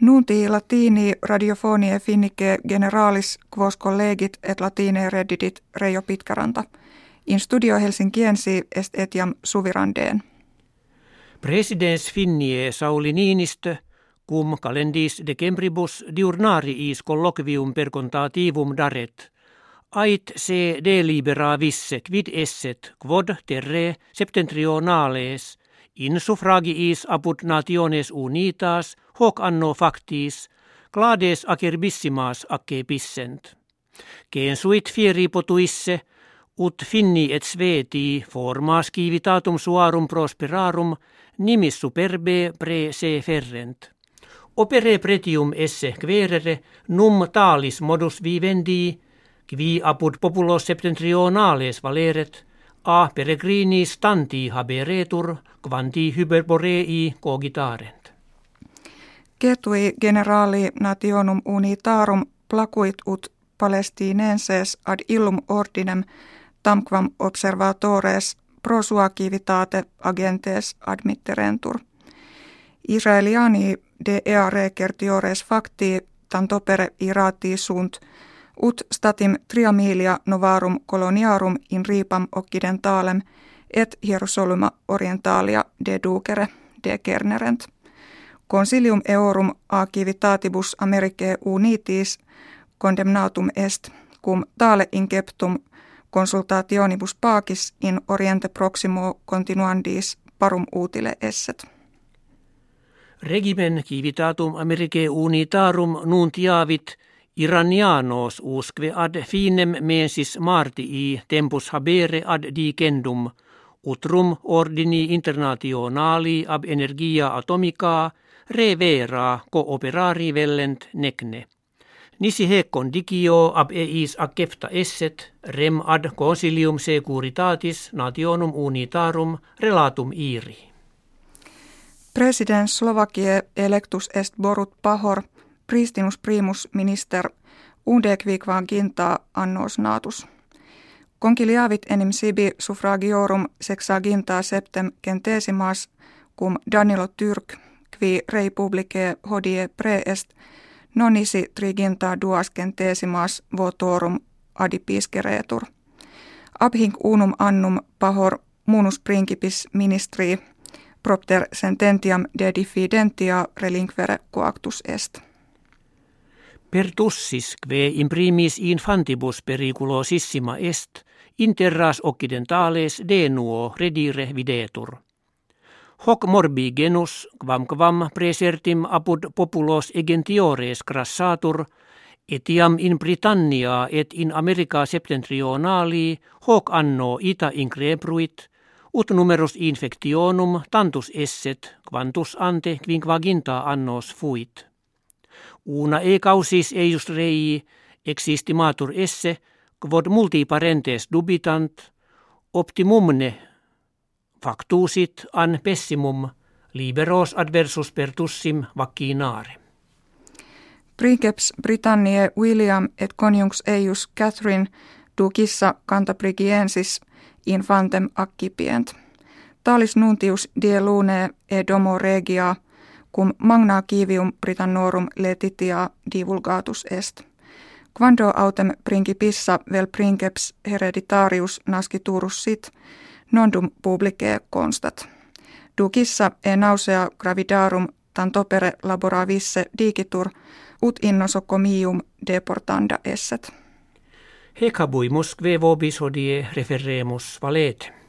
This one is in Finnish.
Nunti latini radiofonie finnike generalis quos collegit et latine reddidit Reijo Pitkäranta. In studio Helsinkiensi est etiam suvirandeen. Presidens finnie Sauli Niinistö, cum calendis decembribus diurnariis colloquium per contativum daret, ait se delibera visse quid esset quod terre septentrionales in suffragiis apud nationes unitas hoc anno factis clades acerbissimas acce pissent. Keen soit fieri potuisse ut finni et sveti formas civitatum suarum prosperarum nimis superbe pre se ferrent. Opere pretium esse querere num talis modus vivendi qui apud populos septentrionales valeret a peregrinis tanti haberetur quanti hyperborei cogitarent. Ketui generali nationum unitarum placuit ut palestinenses ad illum ordinem tamquam observatores pro sua civitate agentes admitterentur. Israeliani de ea recertiores facti tantopere irati sunt ut statim triamilia novarum coloniarum in ripam occidentalem et Hierosoluma orientalia de ducere de kernerent. Consilium eorum a civitatibus Americae unitis condemnatum est, cum tale inceptum consultationibus pacis in oriente proximo continuandis parum utile esset. Regimen civitatum Americae unitarum nuntiavit Iranianos usque ad finem mensis martii tempus habere ad dicendum, utrum ordini internationali ab energia atomica revera cooperari vellent necne. Nisi hecon dicio ab eis accepta esset rem ad consilium securitatis nationum unitarum relatum iri. President Slovakie electus est Borut Pahor – pristinus primus minister undequig ginta annos natus. Conciliavit enim sibi suffragiorum sexaginta septem centesimas cum Danilo Tyrk qui rei publice hodie preest nonisi triginta duas centesimas votorum adipisceretur. Abhinc unum annum pahor munus principis ministri propter sententiam de diffidentia relinquere coactus est. Per tussis kve imprimis infantibus periculosissima est, interras occidentales denuo redire videtur. Hoc morbi genus quam quam presertim apud populos egentiores crassatur, etiam in Britannia et in America septentrionali hoc anno ita increbruit, ut numerus infectionum tantus esset, quantus ante quinquaginta annos fuit. Una e causis eius rei existimatur esse, quod multi parentes dubitant, optimumne factusit an pessimum liberos adversus pertussim vaccinare. Princeps Britanniae William et conjunx eius Catherine ducissa Cantabrigiensis infantem accipient. Talis nuntius die lune e domo regia cum magna kivium Britannorum letitia divulgatus est. Quando autem principissa vel princeps hereditarius nasciturus sit, nondum publicae constat. Ducissa e nausea gravidarum tantopere laboravisse digitur, ut innosocomium deportanda esset. Hecabui Moskve vobis referemus valete.